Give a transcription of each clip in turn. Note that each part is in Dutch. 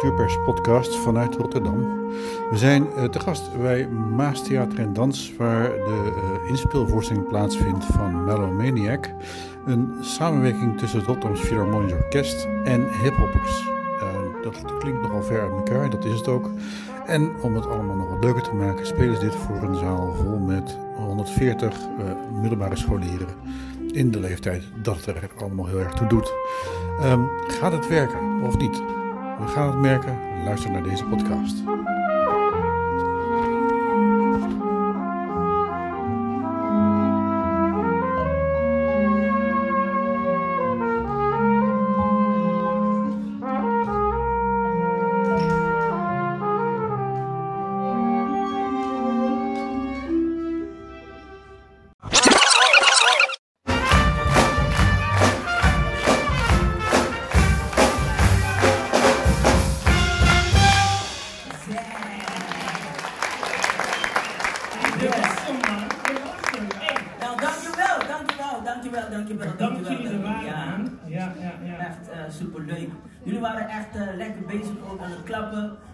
Cultuurpers podcast vanuit Rotterdam. We zijn uh, te gast bij Maas Theater en Dans, waar de uh, inspeelvoorstelling plaatsvindt van Melomaniac. Een samenwerking tussen het Rotterdams Philharmonisch Orkest en hiphoppers. Uh, dat klinkt nogal ver uit elkaar, dat is het ook. En om het allemaal nog wat leuker te maken, spelen ze dit voor een zaal vol met 140 middelbare scholieren in de leeftijd dat het er allemaal heel erg toe doet. Um, gaat het werken of niet? We gaan het merken. Luister naar deze podcast.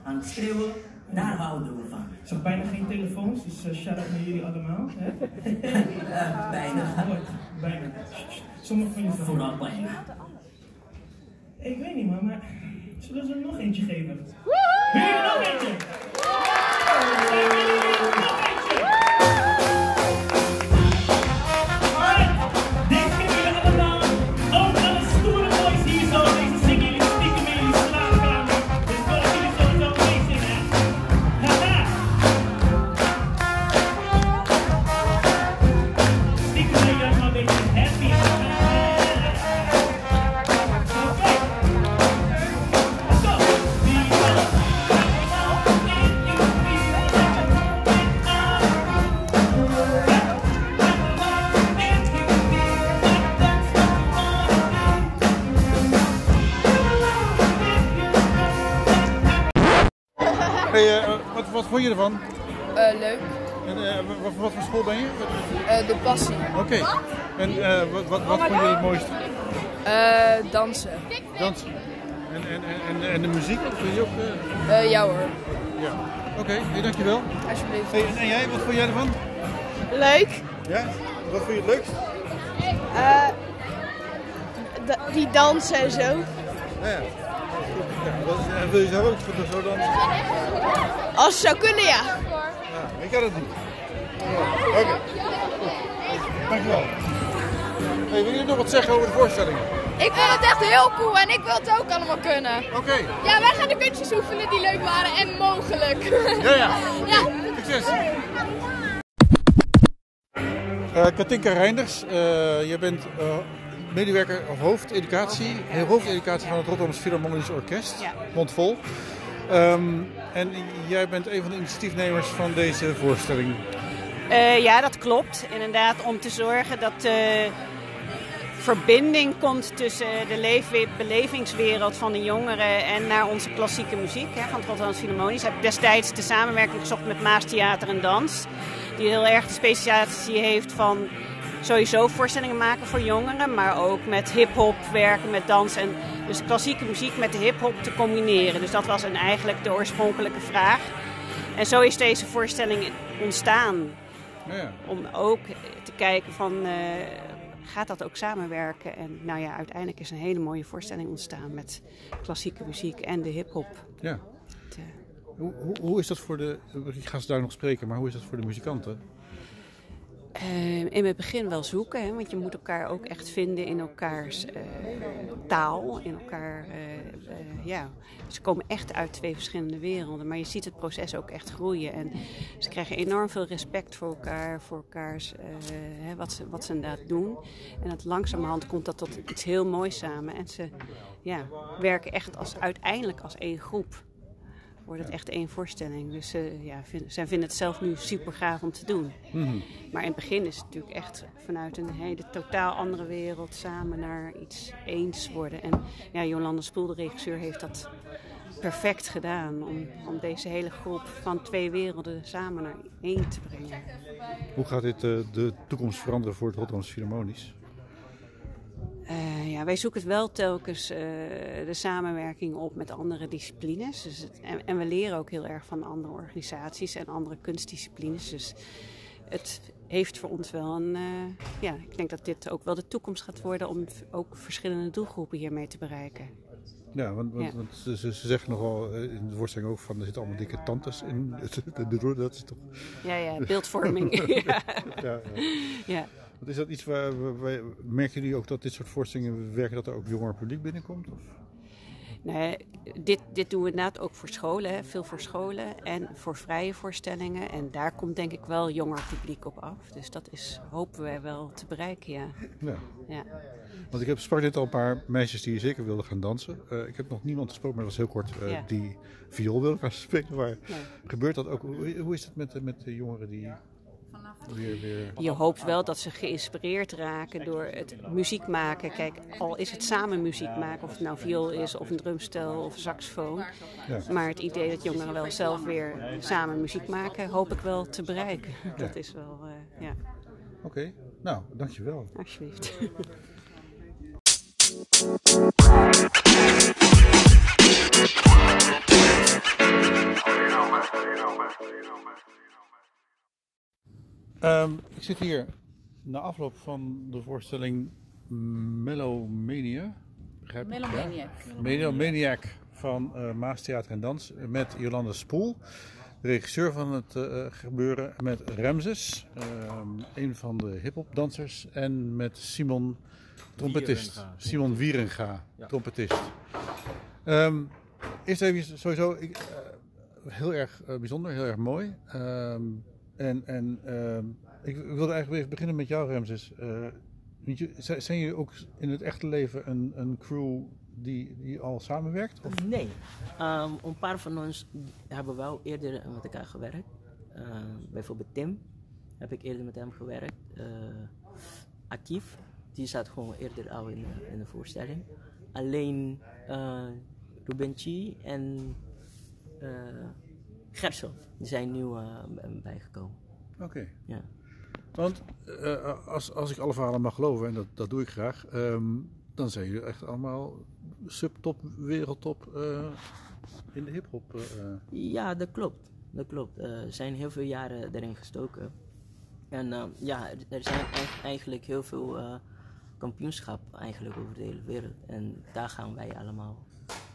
Aan het schreeuwen, daar houden we van. Ik zag bijna geen telefoons, dus uh, shout-out naar jullie allemaal. Hè? uh, bijna. bijna. Sommige van jullie Vooral bijna. Ik weet niet, man, maar zullen ze er nog eentje geven? Wil je er nog eentje? Vond je ervan? Uh, leuk. En, uh, wat, wat voor school ben je? de passie. Oké. Okay. En wat, wat, wat vond je het mooiste? dansen. Dansen. En, en, en, en de muziek, vind je ook? ja hoor. Ja. Oké, okay. hey, dankjewel. Alsjeblieft. Hey, en jij, wat vond jij ervan? Leuk. Ja? Wat vond je het leukst? die dansen en zo. Ja, ja. En wil je zelf ook zo dansen? Als het zou kunnen, ja. ja ik kan het niet. Oké. Okay. Dankjewel. Hey, wil je nog wat zeggen over de voorstelling? Ik vind het echt heel cool en ik wil het ook allemaal kunnen. Oké. Okay. Ja, wij gaan de kunstjes oefenen die leuk waren en mogelijk. Ja, ja. ja. Succes. Uh, Katinka Reinders, uh, je bent uh, medewerker of hoofdeducatie, hoofdeducatie van het Rotterdamse Philharmonisch Orkest, ja. mondvol. Um, en jij bent een van de initiatiefnemers van deze voorstelling. Uh, ja, dat klopt. Inderdaad, om te zorgen dat de verbinding komt tussen de belevingswereld van de jongeren en naar onze klassieke muziek hè, van het Rotterdamse Philharmonisch. Ik heb destijds de samenwerking gezocht met Maas Theater en Dans, die heel erg de specialisatie heeft van sowieso voorstellingen maken voor jongeren, maar ook met hip-hop werken, met dans en dus klassieke muziek met de hip-hop te combineren. Dus dat was een, eigenlijk de oorspronkelijke vraag. En zo is deze voorstelling ontstaan. Ja. Om ook te kijken van uh, gaat dat ook samenwerken? En nou ja, uiteindelijk is een hele mooie voorstelling ontstaan met klassieke muziek en de hip-hop. Ja. Hoe, hoe, hoe, is dat voor de. Ik ga ze daar nog spreken, maar hoe is dat voor de muzikanten? Uh, in het begin wel zoeken, hè, want je moet elkaar ook echt vinden in elkaars uh, taal. In elkaar, uh, ja. Ze komen echt uit twee verschillende werelden, maar je ziet het proces ook echt groeien. En ze krijgen enorm veel respect voor elkaar, voor elkaars, hè, wat, ze, wat ze inderdaad doen. En dat langzamerhand komt dat tot iets heel moois samen. En ze ja, werken echt als, uiteindelijk als één groep wordt het echt één voorstelling. Dus uh, ja, vind, zij vinden het zelf nu super gaaf om te doen. Mm -hmm. Maar in het begin is het natuurlijk echt vanuit een hele totaal andere wereld samen naar iets eens worden. En ja, Jolande Spoel, de regisseur, heeft dat perfect gedaan om, om deze hele groep van twee werelden samen naar één te brengen. Hoe gaat dit uh, de toekomst veranderen voor het Rotterdamse Philharmonisch? Eh, ja, wij zoeken wel telkens eh, de samenwerking op met andere disciplines. Dus het- en, en we leren ook heel erg van andere organisaties en andere kunstdisciplines. Dus het heeft voor ons wel een. eh, ja, ik denk dat dit ook wel de toekomst gaat worden om ook verschillende doelgroepen hiermee te bereiken. Ja, want, want, Ja. want ze, ze ze zeggen nogal in de voorstelling ook van er zitten allemaal dikke tantes in. Dat is toch. Ja, ja, beeldvorming. ja. Ja, ja. Ja. Want is dat iets waar, waar- waar- merken jullie ook dat dit soort voorstellingen werken dat er ook jonger publiek binnenkomt? Of? Nee, dit, dit doen we inderdaad ook voor scholen, veel voor scholen en voor vrije voorstellingen. En daar komt denk ik wel jonger publiek op af. Dus dat is, hopen wij wel te bereiken, ja. Ja. ja. Want ik heb sprak dit al een paar meisjes die zeker wilden gaan dansen. Eh, ik heb nog niemand gesproken, maar dat was heel kort, eh, Ja. die viool wilde gaan spelen. Maar gebeurt dat ook? Hoe, hoe is het met, met de jongeren die weer... weer... Je hoopt wel dat ze geïnspireerd raken door het muziek maken. Kijk, al is het samen muziek maken, of het nou viool is, of een drumstel, of een saxofoon. Ja. Maar het idee dat jongeren wel zelf weer samen muziek maken, hoop ik wel te bereiken. Dat is wel, eh, ja, Oké, nou, dankjewel. alsjeblieft. Ehm, ik zit hier na afloop van de voorstelling Melomania. Begrijp? Melomaniac. Ja? Melomaniac van eh Maas Theater en Dans met Jolanda Spoel. De regisseur van het eh, gebeuren met Ramses, ehm, een van de hip-hop dansers. En met Simon, trompetist. Wierenga. Simon Wierenga, Ja. trompetist. Ehm, eerst even sowieso ik, eh, heel erg eh, bijzonder, heel erg mooi. Ehm, en en ehm, ik wilde eigenlijk even beginnen met jou, Ramses. Eh, zijn jullie ook in het echte leven een, een crew die, die al samenwerkt? Of? Nee. Ehm, een paar van ons hebben wel eerder met elkaar gewerkt. Ehm, bijvoorbeeld Tim heb ik eerder met hem gewerkt. Eh Akif, die zat gewoon eerder al in, in de voorstelling. Alleen eh Ruben en Gersel, die zijn nieuw eh, bij- bijgekomen. Oké. Ja. Want eh, als, als ik alle verhalen mag geloven, en dat, dat doe ik graag, ehm, dan zijn jullie echt allemaal subtop, wereldtop eh, in de hip-hop. Ja, dat klopt. Dat klopt. Er zijn heel veel jaren erin gestoken. En eh, ja, er- zijn eigenlijk heel veel kampioenschap eigenlijk over de hele wereld. En daar gaan wij allemaal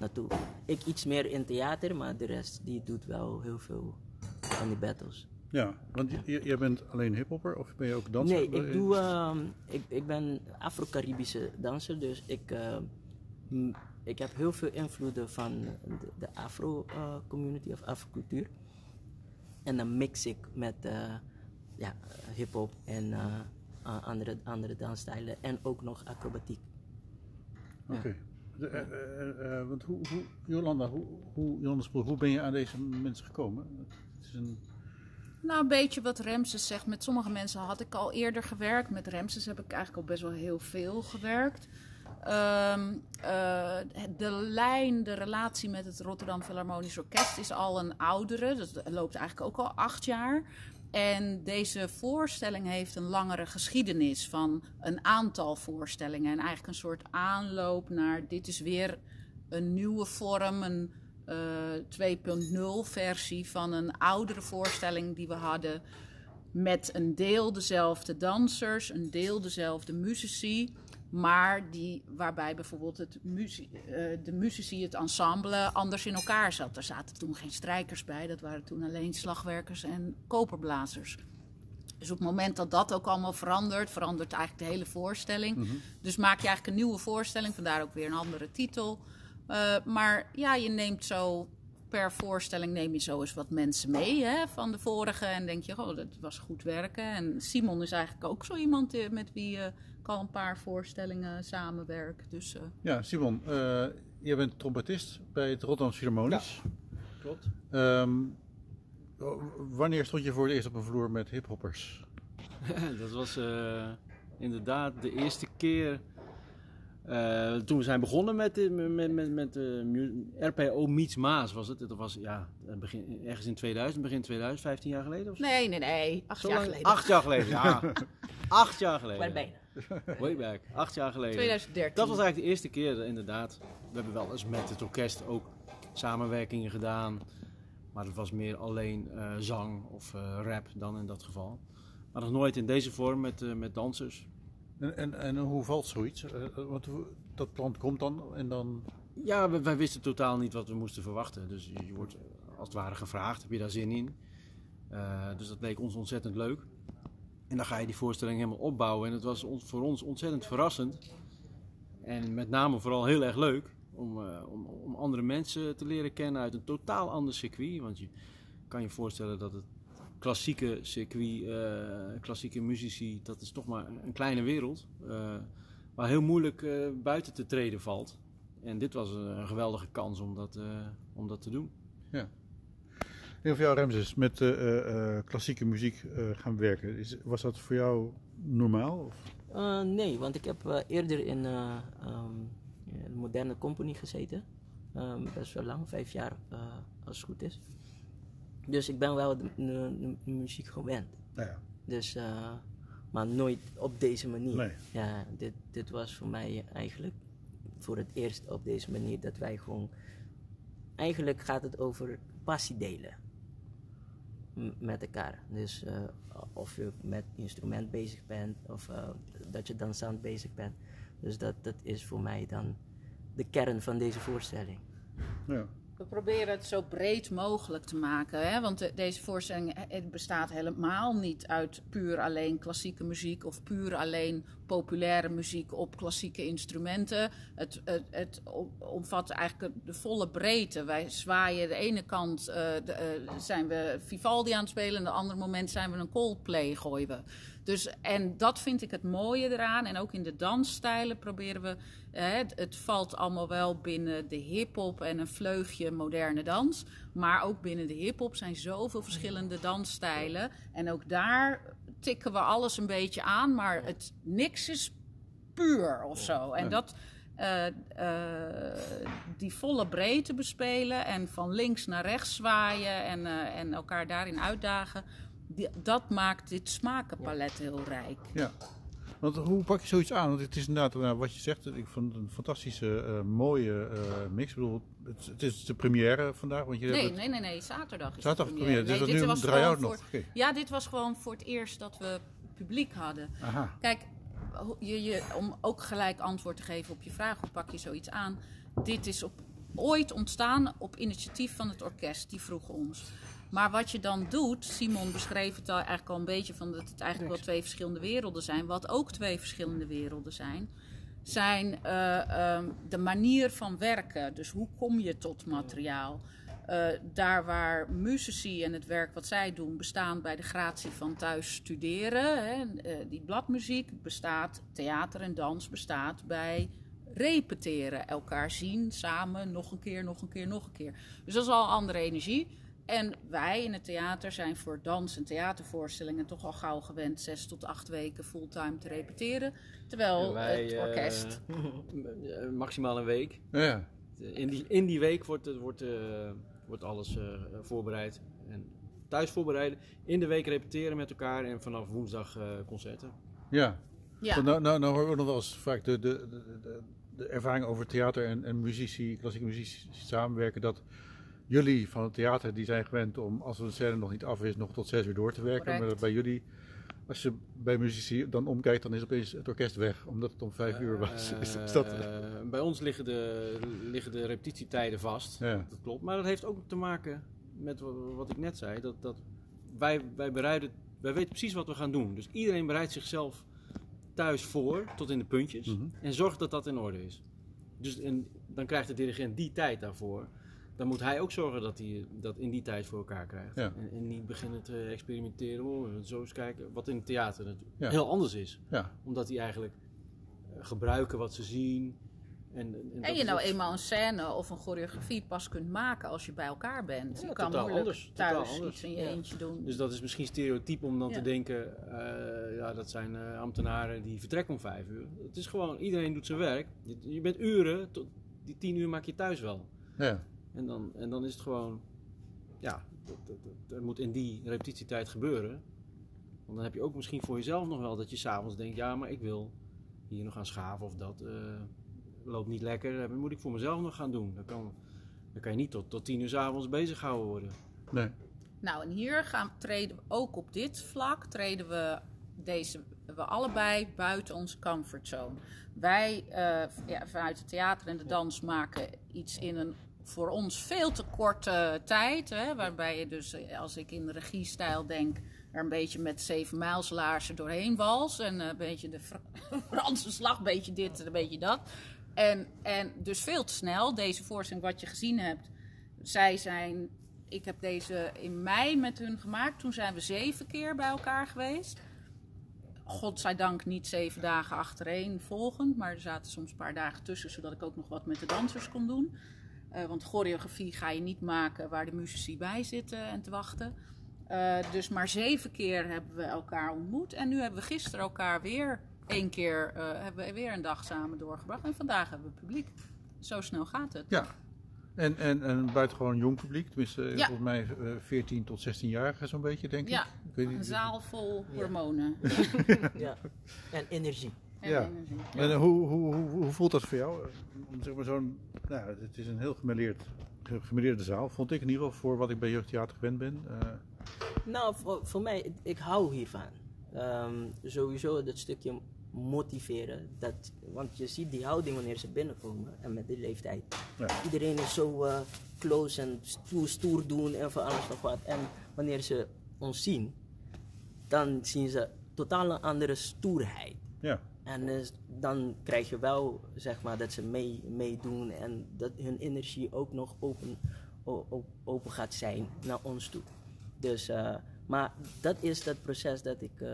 naartoe. Ik iets meer in theater, maar de rest die doet wel heel veel van die battles. Ja, want jij bent alleen hiphopper of ben je ook danser? Nee, ik, doe, ehm, ik, ik ben Afro-Caribische danser, dus ik, eh, ik heb heel veel invloeden van de, de Afro-community of Afro-cultuur. En dan mix ik met eh, ja, hip-hop en eh, eh, andere, andere dansstijlen en ook nog acrobatiek. Oké. Eh, eh, eh, want hoe, hoe, Jolanda, hoe, hoe, hoe ben je aan deze mensen gekomen? Het is een, Nou, een beetje wat Ramses zegt. Met sommige mensen had ik al eerder gewerkt. Met Ramses heb ik eigenlijk al best wel heel veel gewerkt. Ehm, eh, de lijn, de relatie met het Rotterdam Philharmonisch Orkest is al een oudere. Dat loopt eigenlijk ook al acht jaar. En deze voorstelling heeft een langere geschiedenis van een aantal voorstellingen. En eigenlijk een soort aanloop naar dit is weer een nieuwe vorm, een eh 2.0 versie van een oudere voorstelling die we hadden. Met een deel dezelfde dansers, een deel dezelfde muzici. Maar die, waarbij bijvoorbeeld het muzie, eh, de muzici, het ensemble, anders in elkaar zat. Er zaten toen geen strijkers bij, dat waren toen alleen slagwerkers en koperblazers. Dus op het moment dat dat ook allemaal verandert, verandert eigenlijk de hele voorstelling. Dus maak je eigenlijk een nieuwe voorstelling, vandaar ook weer een andere titel. Eh, maar ja, je neemt zo per voorstelling neem je zo eens wat mensen mee hè, van de vorige. En denk je, oh, dat was goed werken. En Simon is eigenlijk ook zo iemand eh, met wie je ik al een paar voorstellingen samenwerk. Dus eh, ja, Simon, eh, jij bent trompetist bij het Rotterdam Philharmonisch. Klopt. Ehm, wanneer stond je voor het eerst op een vloer met hiphoppers? dat was eh, inderdaad de eerste keer eh, toen we zijn begonnen met, de- met, met, met mu- RPO Meets Maas was het. Dat was ja, begin, ergens in 2000, begin 2000, 15 jaar geleden of zo. nee, nee, nee. Acht Zo jaar lang- geleden. Acht jaar geleden, ja. Acht jaar geleden. Maar bijna. Way back, acht jaar geleden. 2013. Dat was eigenlijk de eerste keer, inderdaad. We hebben wel eens met het orkest ook samenwerkingen gedaan. Maar het was meer alleen eh, zang of eh, rap dan in dat geval. Maar nog nooit in deze vorm met, eh, met dansers. En, en, en hoe valt zoiets? Eh, eh, want dat plan komt dan en dan... Ja, wij wisten totaal niet wat we moesten verwachten. Dus je wordt als het ware gevraagd, heb je daar zin in? Eh, dus dat leek ons ontzettend leuk. En dan ga je die voorstelling helemaal opbouwen. En het was voor ons ontzettend verrassend. En met name vooral heel erg leuk om, om, om andere mensen te leren kennen uit een totaal ander circuit. Want je kan je voorstellen dat het klassieke circuit, eh, klassieke muzici, dat is toch maar een kleine wereld. eh, waar heel moeilijk eh, buiten te treden valt. En dit was een, een geweldige kans om dat, eh, om dat te doen. Ja. Heel veel jou, Remses, met eh, eh, eh, klassieke muziek eh, gaan werken. Is, was dat voor jou normaal? Of? Eh, nee, want ik heb eh, eerder in eh, ehm, een moderne company gezeten. Ehm, best wel lang, vijf jaar eh, als het goed is. Dus ik ben wel de, de- de muziek gewend. Nou ja. Dus, eh, maar nooit op deze manier. Nee. Ja, dit, dit was voor mij eigenlijk voor het eerst op deze manier dat wij gewoon. Eigenlijk gaat het over passie delen met elkaar. Dus eh, of je met instrument bezig bent of eh, dat je dansant bezig bent. Dus dat, dat is voor mij dan de kern van deze voorstelling. Ja. We proberen het zo breed mogelijk te maken. Hè? Want de- deze voorstelling eh, het bestaat helemaal niet uit puur alleen klassieke muziek of puur alleen populaire muziek op klassieke instrumenten. Het, het, het om- omvat eigenlijk de volle breedte. Wij zwaaien de ene kant eh, eh, zijn we Vivaldi aan het spelen, en de andere moment zijn we een Coldplay gooien we. Dus, en dat vind ik het mooie eraan. En ook in de dansstijlen proberen we. eh, het, het valt allemaal wel binnen de hip-hop en een vleugje moderne dans. Maar ook binnen de hip-hop zijn zoveel verschillende dansstijlen. En ook daar tikken we alles een beetje aan. Maar het, niks is puur of zo. En dat. eh, eh, die volle breedte bespelen en van links naar rechts zwaaien en, eh, en elkaar daarin uitdagen. Die- dat maakt dit smakenpalet heel rijk. Ja. Want hoe pak je zoiets aan? Want het is inderdaad, nou, wat je zegt, ik vond het een fantastische, eh, mooie eh, mix. Ik bedoel, het, het is de première vandaag. Want je Nee, hebt nee, nee, nee, zaterdag is Zaterdag de première, dus dat nu een gewoon nog. Ja, dit was gewoon voor het eerst dat we publiek hadden. Aha. Kijk, je, je, om ook gelijk antwoord te geven op je vraag, hoe pak je zoiets aan? Dit is op, ooit ontstaan op initiatief van het orkest, die vroegen ons. Maar wat je dan doet, Simon beschreef het al eigenlijk al een beetje van dat het eigenlijk wel twee verschillende werelden zijn. Wat ook twee verschillende werelden zijn, zijn eh, ehm, de manier van werken. Dus hoe kom je tot materiaal? Eh, daar waar muzici en het werk wat zij doen bestaan bij de gratie van thuis studeren, hè, eh, die bladmuziek bestaat, theater en dans bestaat bij repeteren, elkaar zien, samen, nog een keer, nog een keer, nog een keer. Dus dat is al andere energie. En wij in het theater zijn voor dans- en theatervoorstellingen toch al gauw gewend zes tot acht weken fulltime te repeteren. Terwijl Wij, het eh, orkest. maximaal een week. Ja. In die, in die week wordt, het- wordt, eh, wordt alles eh, voorbereid. En thuis voorbereiden. In de week repeteren met elkaar. En vanaf woensdag eh, concerten. Ja. Ja. Nou, nou, nou horen we nog wel eens vaak de, de, de, de, de ervaring over theater en, en muzici, klassieke muzici samenwerken. Dat jullie van het theater, die zijn gewend om, als de scène nog niet af is, nog tot zes uur door te werken. Correct. Maar bij jullie, als je bij muzici dan omkijkt, dan is opeens het orkest weg. Omdat het om vijf uur was. is, is dat... Eh, bij ons liggen de, liggen de repetitietijden vast. Ja. Dat klopt. Maar dat heeft ook te maken met wa- wat ik net zei. Dat, dat wij, wij bereiden, wij weten precies wat we gaan doen. Dus iedereen bereidt zichzelf thuis voor, tot in de puntjes. Mhm. En zorgt dat dat in orde is. Dus en, dan krijgt de dirigent die tijd daarvoor. Dan moet hij ook zorgen dat hij dat in die tijd voor elkaar krijgt. Ja. En, en niet beginnen te experimenteren. Oh, zo eens kijken. Wat in het theater natuurlijk Ja. heel anders is. Ja. Omdat die eigenlijk eh, gebruiken wat ze zien. En, en, En je nou eenmaal een scène of een choreografie pas kunt maken als je bij elkaar bent. Ja, je kan moeilijk anders, totaal thuis anders. iets in je Ja. eentje doen. Dus dat is misschien stereotyp om dan Ja. te denken, eh, ja, dat zijn eh, ambtenaren die vertrekken om vijf uur. Het is gewoon, iedereen doet zijn werk. Je, je bent uren, tot die tien uur maak je thuis wel. Ja. En dan, en dan is het gewoon, ja, dat, dat, dat- er moet in die repetitietijd gebeuren. Want dan heb je ook misschien voor jezelf nog wel dat je s'avonds denkt, ja, maar ik wil hier nog gaan schaven of dat eh, loopt niet lekker. Dat moet ik voor mezelf nog gaan doen. Dan kan, dan kan je niet tot, tot tien uur 's avonds bezig gehouden worden. Nee. Nou, en hier gaan, treden we ook op dit vlak, treden we, deze, we allebei buiten onze comfortzone. Wij eh, ja, vanuit het theater en de dans maken iets in een voor ons veel te korte tijd. Hè, waarbij je dus, eh, als ik in regiestijl denk, er een beetje met zeven mijlslaarzen doorheen wals. En een beetje de Fra- Franse slag, een beetje dit en een beetje dat. En, en dus veel te snel. Deze voorstelling, wat je gezien hebt, zij zijn. Ik heb deze in mei met hun gemaakt. Toen zijn we zeven keer bij elkaar geweest. Godzijdank niet zeven dagen achtereen volgend. Maar er zaten soms een paar dagen tussen, zodat ik ook nog wat met de dansers kon doen. Eh, want choreografie ga je niet maken waar de muzici bij zitten en te wachten. Eh, dus maar zeven keer hebben we elkaar ontmoet. En nu hebben we gisteren elkaar weer één keer eh, hebben we weer een dag samen doorgebracht. En vandaag hebben we publiek. Zo snel gaat het. Ja. En, en, en buitengewoon jong publiek, tenminste Ja. volgens mij eh, 14 tot 16-jarigen zo'n beetje, denk Ja, ik. ik weet een zaal vol Ja. hormonen. Ja. En energie. Ja. En eh, hoe, hoe, hoe, hoe voelt dat voor jou? Om zeg maar zo'n, nou, het is een heel gemêleerd, ge- gemêleerde zaal, vond ik in ieder geval voor wat ik bij jeugdtheater gewend ben. Eh, Nou, voor, voor mij, ik- hou hiervan. Ehm, sowieso dat stukje motiveren. Dat, want je ziet die houding wanneer ze binnenkomen en met die leeftijd. Ja. Iedereen is zo eh, close en stoer, stoer doen en van alles nog wat. En wanneer ze ons zien, dan zien ze totaal een andere stoerheid. ja. En eh, dan krijg je wel, zeg maar, dat ze mee, meedoen en dat hun energie ook nog open, open gaat zijn naar ons toe. Dus, eh, maar dat is dat proces dat ik eh,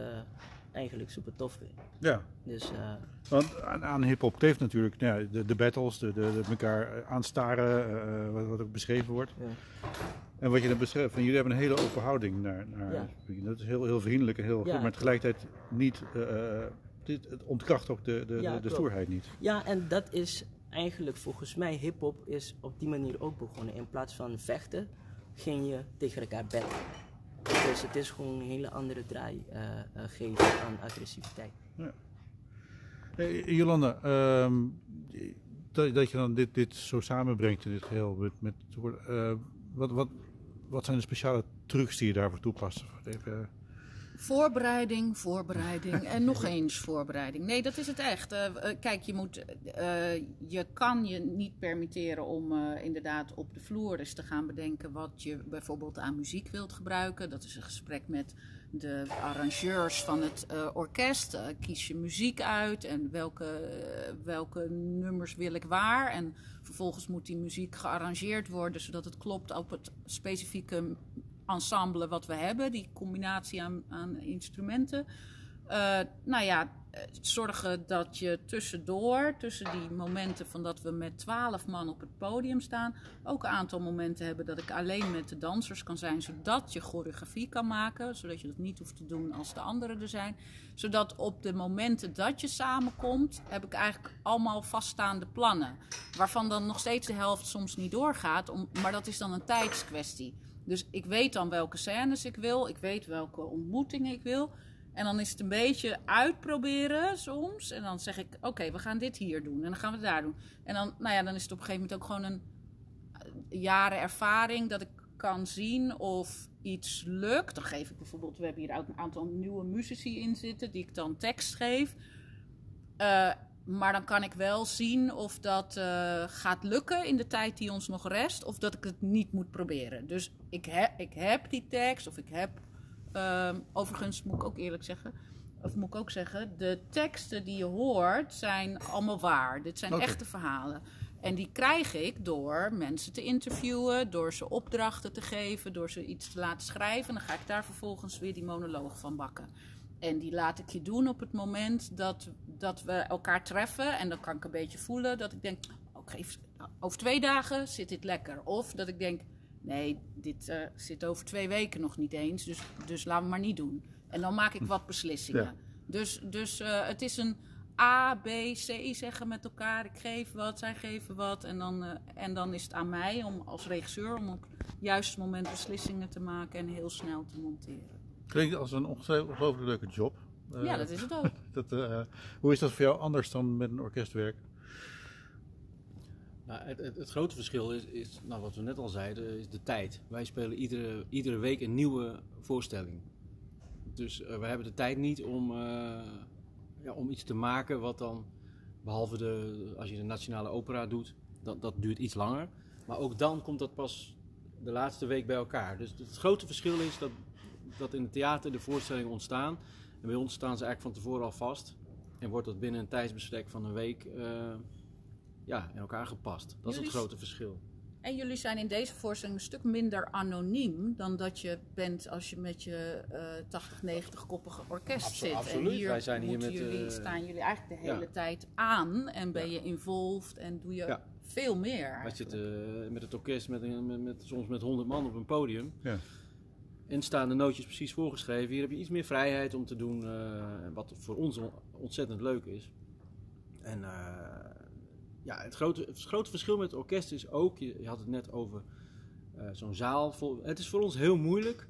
eigenlijk super tof vind. ja. Dus, eh, Want aan, aan hip-hop kleeft natuurlijk nou ja, de, de battles, de, de, de elkaar aanstaren, wat, wat ook beschreven wordt. ja. En wat je dan beschrijft, van jullie hebben een hele open houding naar, naar Ja. dat is heel, heel vriendelijk en heel goed, maar tegelijkertijd niet, dit, het ontkracht ook de, de, Ja, de, stoerheid niet. ja, en dat is eigenlijk volgens mij, hip-hop is op die manier ook begonnen. In plaats van vechten, ging je tegen elkaar battlen. Dus het is gewoon een hele andere draai eh, eh, geven aan agressiviteit. Eh, Jolanda, ehm, dat, dat je dan dit, dit zo samenbrengt in dit geheel, met, met, eh, wat, wat, wat zijn de speciale trucs die je daarvoor toepast? Even, Voorbereiding, voorbereiding en nog eens voorbereiding. Nee, dat is het echt. Eh, eh, kijk, je, moet, eh, je kan je niet permitteren om inderdaad op de vloer eens te gaan bedenken wat je bijvoorbeeld aan muziek wilt gebruiken. Dat is een gesprek met de arrangeurs van het orkest. Kies je muziek uit en welke, welke nummers wil ik waar. En vervolgens moet die muziek gearrangeerd worden zodat het klopt op het specifieke ensemble wat we hebben, die combinatie aan, aan instrumenten. Eh, nou ja, eh, zorgen dat je tussendoor, tussen die momenten van dat we met twaalf man op het podium staan, ook een aantal momenten hebben dat ik alleen met de dansers kan zijn, zodat je choreografie kan maken, zodat je dat niet hoeft te doen als de anderen er zijn. Zodat op de momenten dat je samenkomt, heb ik eigenlijk allemaal vaststaande plannen. Waarvan dan nog steeds de helft soms niet doorgaat, om, maar dat is dan een tijdskwestie. Dus ik weet dan welke scènes ik wil, ik weet welke ontmoetingen ik wil. En dan is het een beetje uitproberen soms. En dan zeg ik, oké, we gaan dit hier doen. En dan gaan we daar doen. En dan, nou ja, dan is het op een gegeven moment ook gewoon een eh, jaren ervaring dat ik kan zien of iets lukt. Dan geef ik bijvoorbeeld, we hebben hier ook een aantal nieuwe muzici in zitten, die ik dan tekst geef. Eh, maar dan kan ik wel zien of dat eh, gaat lukken in de tijd die ons nog rest, of dat ik het niet moet proberen. Dus ik, heb ik heb die tekst, of ik heb. ehm, overigens moet ik ook eerlijk zeggen, of moet ik ook zeggen, de teksten die je hoort zijn allemaal waar. Dit zijn echte verhalen. En die krijg ik door mensen te interviewen, door ze opdrachten te geven, door ze iets te laten schrijven. En dan ga ik daar vervolgens weer die monoloog van bakken. En die laat ik je doen op het moment dat, dat we elkaar treffen. En dan kan ik een beetje voelen dat ik denk, oh, over twee dagen zit dit lekker. Of dat ik denk, nee, dit eh, zit over twee weken nog niet eens. Dus, dus laten we maar niet doen. En dan maak ik wat beslissingen. Ja. Dus, dus eh, het is een A, B, C zeggen met elkaar. Ik geef wat, zij geven wat. En dan, eh, en dan is het aan mij om, als regisseur om op het juiste moment beslissingen te maken en heel snel te monteren. Klinkt als een ongelooflijk leuke job. Eh, Ja, dat is het ook. dat, eh, hoe is dat voor jou anders dan met een orkest werken? Nou, het, het, het grote verschil is, is nou, wat we net al zeiden, is de tijd. Wij spelen iedere, iedere week een nieuwe voorstelling. Dus eh, we hebben de tijd niet om, eh, ja, om iets te maken wat dan, behalve de, als je de nationale opera doet, dat, dat duurt iets langer. Maar ook dan komt dat pas de laatste week bij elkaar. Dus het grote verschil is dat, dat in het theater de voorstellingen ontstaan. En bij ons staan ze eigenlijk van tevoren al vast. En wordt dat binnen een tijdsbestek van een week eh, ja, in elkaar gepast. Dat is het grote verschil. En jullie zijn in deze voorstelling een stuk minder anoniem dan dat je bent als je met je eh 80, 90-koppige orkest Abso- zit. absoluut. En hier, Wij zijn hier met, jullie, eh, staan jullie eigenlijk de ja. hele tijd aan en ben je involved en doe je Ja. veel meer. Wij zitten eh, met het orkest met, met, met, soms met 100 man op een podium. Ja. En staan de nootjes precies voorgeschreven. Hier heb je iets meer vrijheid om te doen eh, wat voor ons on- ontzettend leuk is. En eh, ja, het grote, het grote verschil met het orkest is ook, je, had het net over eh, zo'n zaal. het is voor ons heel moeilijk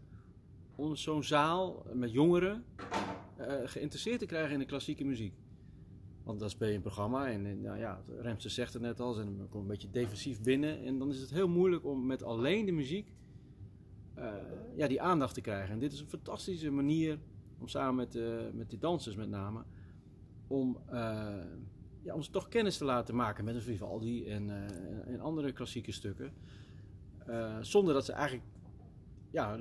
om zo'n zaal met jongeren geïnteresseerd te krijgen in de klassieke muziek. Want dan speel je een programma en, en nou ja, Remster zegt het net al, ze komen een beetje defensief binnen. En dan is het heel moeilijk om met alleen de muziek eh, ja, die aandacht te krijgen. En dit is een fantastische manier om samen met, eh, met die dansers met name, om, eh, ja, om ze toch kennis te laten maken met een Vivaldi en, en andere klassieke stukken. Zonder dat ze eigenlijk ja,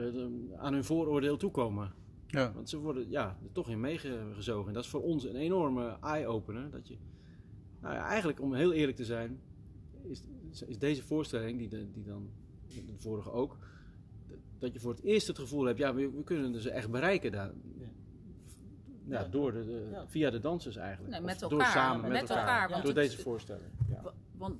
aan hun vooroordeel toekomen. Ja. Want ze worden ja, er toch in meegezogen. En dat is voor ons een enorme eye-opener. Dat je, nou ja, eigenlijk om heel eerlijk te zijn, is, is deze voorstelling, die, de, die dan, de vorige ook, dat je voor het eerst het gevoel hebt, ja, we, we kunnen ze echt bereiken daar. Ja, door de, de- Ja. via de dansers eigenlijk. Nee, met door elkaar. samen met, Met elkaar. door het- deze voorstelling. Ja. Wa- Want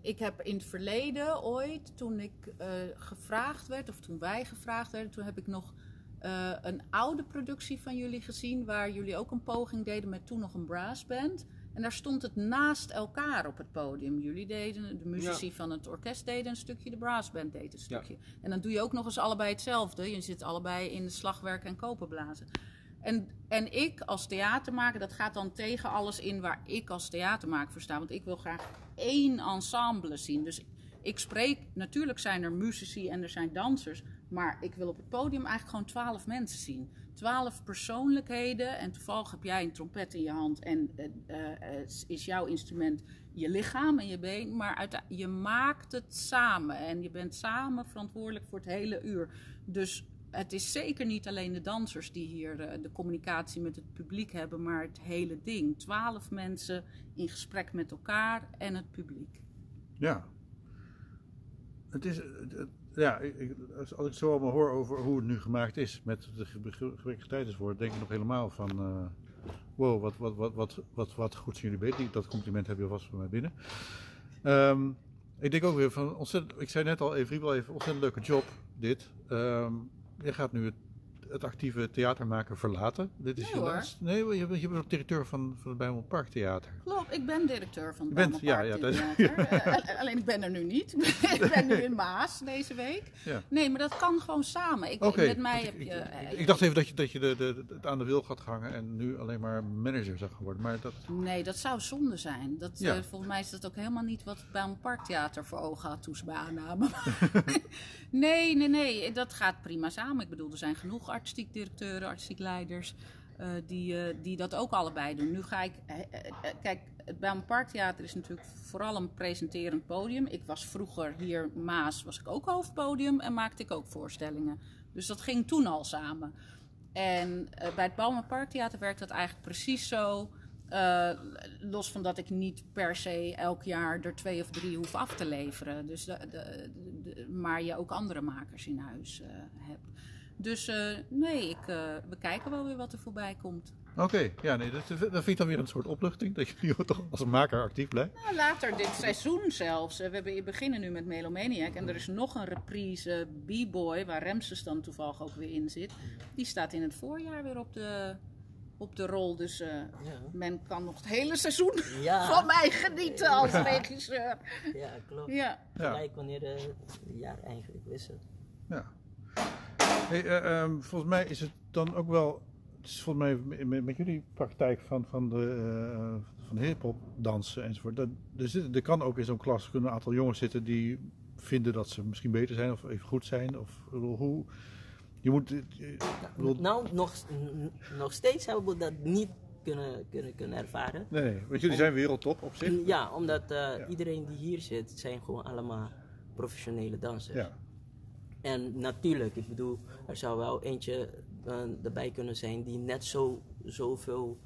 ik heb in het verleden ooit, toen ik eh, gevraagd werd, of toen wij gevraagd werden, toen heb ik nog eh, een oude productie van jullie gezien, waar jullie ook een poging deden met toen nog een brassband. En daar stond het naast elkaar op het podium. Jullie deden, de muzici van het orkest deden een stukje, de brassband deed een stukje. En dan doe je ook nog eens allebei hetzelfde. Je zit allebei in de slagwerk en koperblazen. En, en ik als theatermaker, dat gaat dan tegen alles in waar ik als theatermaker voor sta. Want ik wil graag één ensemble zien. Dus ik spreek, natuurlijk zijn er muzici en er zijn dansers. Maar ik wil op het podium eigenlijk gewoon twaalf mensen zien. Twaalf persoonlijkheden. En toevallig heb jij een trompet in je hand. En eh, is jouw instrument je lichaam en je been. Maar je maakt het samen. En je bent samen verantwoordelijk voor het hele uur. Dus het is zeker niet alleen de dansers die hier de communicatie met het publiek hebben, maar het hele ding. Twaalf mensen in gesprek met elkaar en het publiek. Ja. Het is, ja, ik, als als ik zo allemaal hoor over hoe het nu gemaakt is met de ge- ge- gebrekkige tijdswoord, denk ik nog helemaal van, eh, wow, wat, wat, wat, wat, wat, wat goed zijn jullie bezig. Dat compliment heb je vast van mij binnen. Ehm, ik denk ook weer van, ontzettend, ik zei net al, even, wel even, ontzettend leuke job, dit. Ehm, je gaat nu het, het actieve theater maken verlaten. Dit is Nee, je hoor. laatste. Nee, je bent, je bent ook directeur van, van het Bijmond Parktheater. Klopt, ik ben directeur van het Bijlmer ja, ja, Park dat- Theater. Eh, alleen ik ben er nu niet. ik ben nu in Maas deze week. Ja. Nee, maar dat kan gewoon samen. Ik, Met mij heb je... ik, eh, dacht even dat je, dat je de, de, het aan de wil gaat hangen en nu alleen maar manager zou worden. Maar dat, Nee, dat zou zonde zijn. Dat, eh, volgens mij is dat ook helemaal niet wat het Bijlmer Parktheater voor ogen had toen ze me aannamen. nee, nee, nee. Dat gaat prima samen. Ik bedoel, er zijn genoeg artistiek directeuren, artistiek leiders... eh, die, eh, die dat ook allebei doen. Nu ga ik... eh, kijk, het Bijlmer Parktheater is natuurlijk vooral een presenterend podium. Ik was vroeger hier, Maas, was ik ook hoofdpodium en maakte ik ook voorstellingen. Dus dat ging toen al samen. En bij het Balmer Parktheater werkt dat eigenlijk precies zo. Los van dat ik niet per se elk jaar er twee of drie hoef af te leveren. Dus de, de, de- maar je ook andere makers in huis hebt. Dus eh, nee, ik, eh, we kijken wel weer wat er voorbij komt. Oké, ja, nee, dat, dat vind ik dan weer een soort opluchting. Dat je nu toch als maker actief blijft. Nou, later dit seizoen zelfs. We hebben, we beginnen nu met Melomaniac. En er is nog een reprise B-Boy, waar Remses dan toevallig ook weer in zit. Die staat in het voorjaar weer op de, op de rol. Dus eh, men kan nog het hele seizoen Ja. van mij genieten als Ja. regisseur. Ja, klopt. Ja. Gelijk wanneer eh, het jaar eigenlijk wisselt. Ja. Hey, eh, ehm, volgens mij is het dan ook wel het is volgens mij met, met jullie praktijk van, van de, uh, van hip-hop dansen enzovoort. Dat, er, zit, er kan ook in zo'n klas kunnen een aantal jongens zitten die vinden dat ze misschien beter zijn of even goed zijn. Of hoe. Je moet. Je, nou, nou, nog, nog steeds hebben we dat niet kunnen, kunnen, kunnen ervaren. Nee, nee, want jullie zijn wereldtop op zich. Ja, omdat uh, ja. iedereen die hier zit, zijn gewoon allemaal professionele dansers. Ja. En natuurlijk, ik bedoel, er zou wel eentje uh, erbij kunnen zijn die net zo zoveel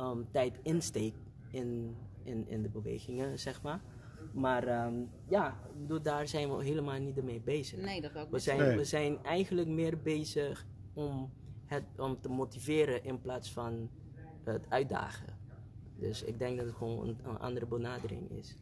um, tijd insteekt in, in, in de bewegingen, zeg maar. Maar um, ja, bedoel, daar zijn we helemaal niet mee bezig. Nee, dat ook we zijn, nee. we zijn eigenlijk meer bezig om, het, om te motiveren in plaats van het uitdagen. Dus ik denk dat het gewoon een, een andere benadering is.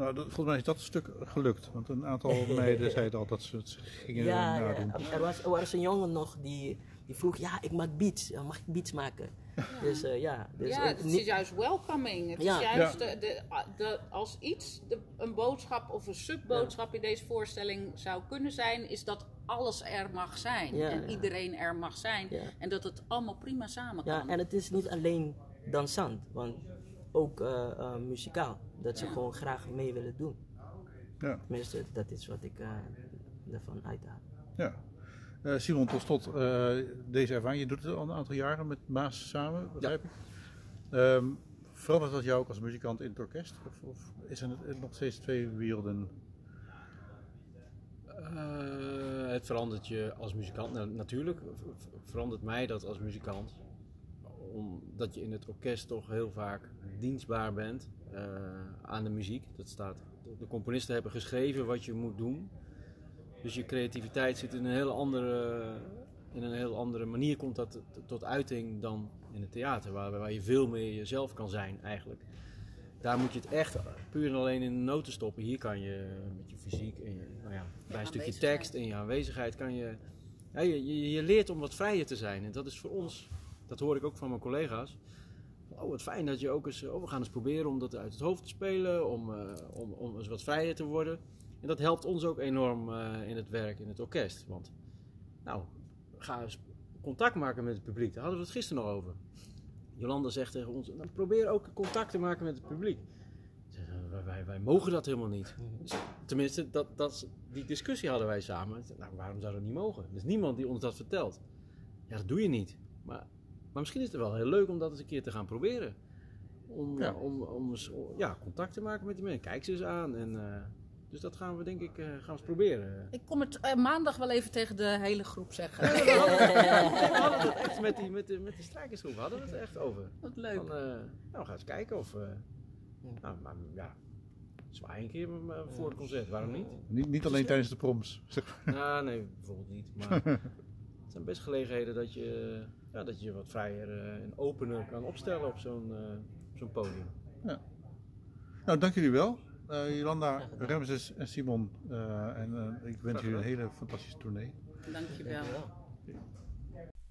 Nou, dat, volgens mij is dat een stuk gelukt. Want een aantal meiden zeiden al dat ze het gingen ja, nadoen. Ja, er, was, er was een jongen nog die, die vroeg, ja, ik maak beats. Mag ik beats maken? Ja. Dus uh, ja. Dus, ja, het is juist welcoming. Het ja. is juist de, de, de, als iets de, een boodschap of een subboodschap in deze voorstelling zou kunnen zijn, is dat alles er mag zijn. En iedereen er mag zijn. En dat het allemaal prima samen kan. Ja, en het is niet alleen dansant, want ook uh, uh, muzikaal. Dat ze gewoon graag mee willen doen. Ja. Tenminste, dat is wat ik ervan uithaal. Ja. Uh, Simon, tot slot uh, deze ervaring. Je doet het al een aantal jaren met Maas samen, begrijp ik. Um, verandert dat jou ook als muzikant in het orkest? Of, of is het nog steeds twee werelden? Uh, het verandert je als muzikant. Nou, natuurlijk verandert mij dat als muzikant. Omdat je in het orkest toch heel vaak dienstbaar bent aan de muziek. Dat staat, de componisten hebben geschreven wat je moet doen. Dus je creativiteit zit in een heel andere, in een heel andere manier komt dat tot uiting dan in het theater, waar, waar je veel meer jezelf kan zijn eigenlijk. Daar moet je het echt puur en alleen in de noten stoppen. Hier kan je met je fysiek en je, nou ja, bij een stukje tekst en je aanwezigheid kan je, ja, je, je leert om wat vrijer te zijn. En dat is voor ons, dat hoor ik ook van mijn collega's. Oh, wat fijn dat je ook eens, oh, we gaan eens proberen om dat uit het hoofd te spelen, om, uh, om, om eens wat vrijer te worden. En dat helpt ons ook enorm uh, in het werk in het orkest. Want, nou, ga eens contact maken met het publiek. Daar hadden we het gisteren nog over. Jolanda zegt tegen ons, nou, probeer ook contact te maken met het publiek. Wij, wij, wij mogen dat helemaal niet. Dus, tenminste, dat, dat, die discussie hadden wij samen. Nou, waarom zou dat niet mogen? Er is niemand die ons dat vertelt. Ja, dat doe je niet. Maar, maar misschien is het wel heel leuk om dat eens een keer te gaan proberen. Om, ja. om, om, om ja, contact te maken met die mensen. Kijk ze eens aan en... Uh, dus dat gaan we denk ik uh, gaan we eens proberen. Ik kom het uh, maandag wel even tegen de hele groep zeggen. Ja, we, hadden, het echt met, die, met, de, met de strijkersgroep hadden we het echt over. Wat leuk. Van, uh, nou, we gaan eens kijken of... nou, maar ja, zwaai een keer voor het concert, waarom niet? Niet, niet alleen tijdens de proms. nou, nee, bijvoorbeeld niet. Maar het zijn best gelegenheden dat je, ja, dat je wat vrijer en opener kan opstellen op zo'n zo'n podium. Ja. Nou, dank jullie wel. Uh, Jolanda, Ramses en Simon. Uh, en uh, ik wens jullie een hele fantastische tournee. Dankjewel.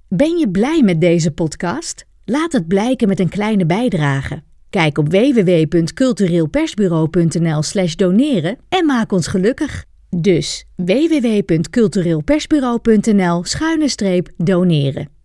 Ben je blij met deze podcast? Laat het blijken met een kleine bijdrage. Kijk op www.cultureelpersbureau.nl/slash doneren en maak ons gelukkig. Dus www.cultureelpersbureau.nl-doneren.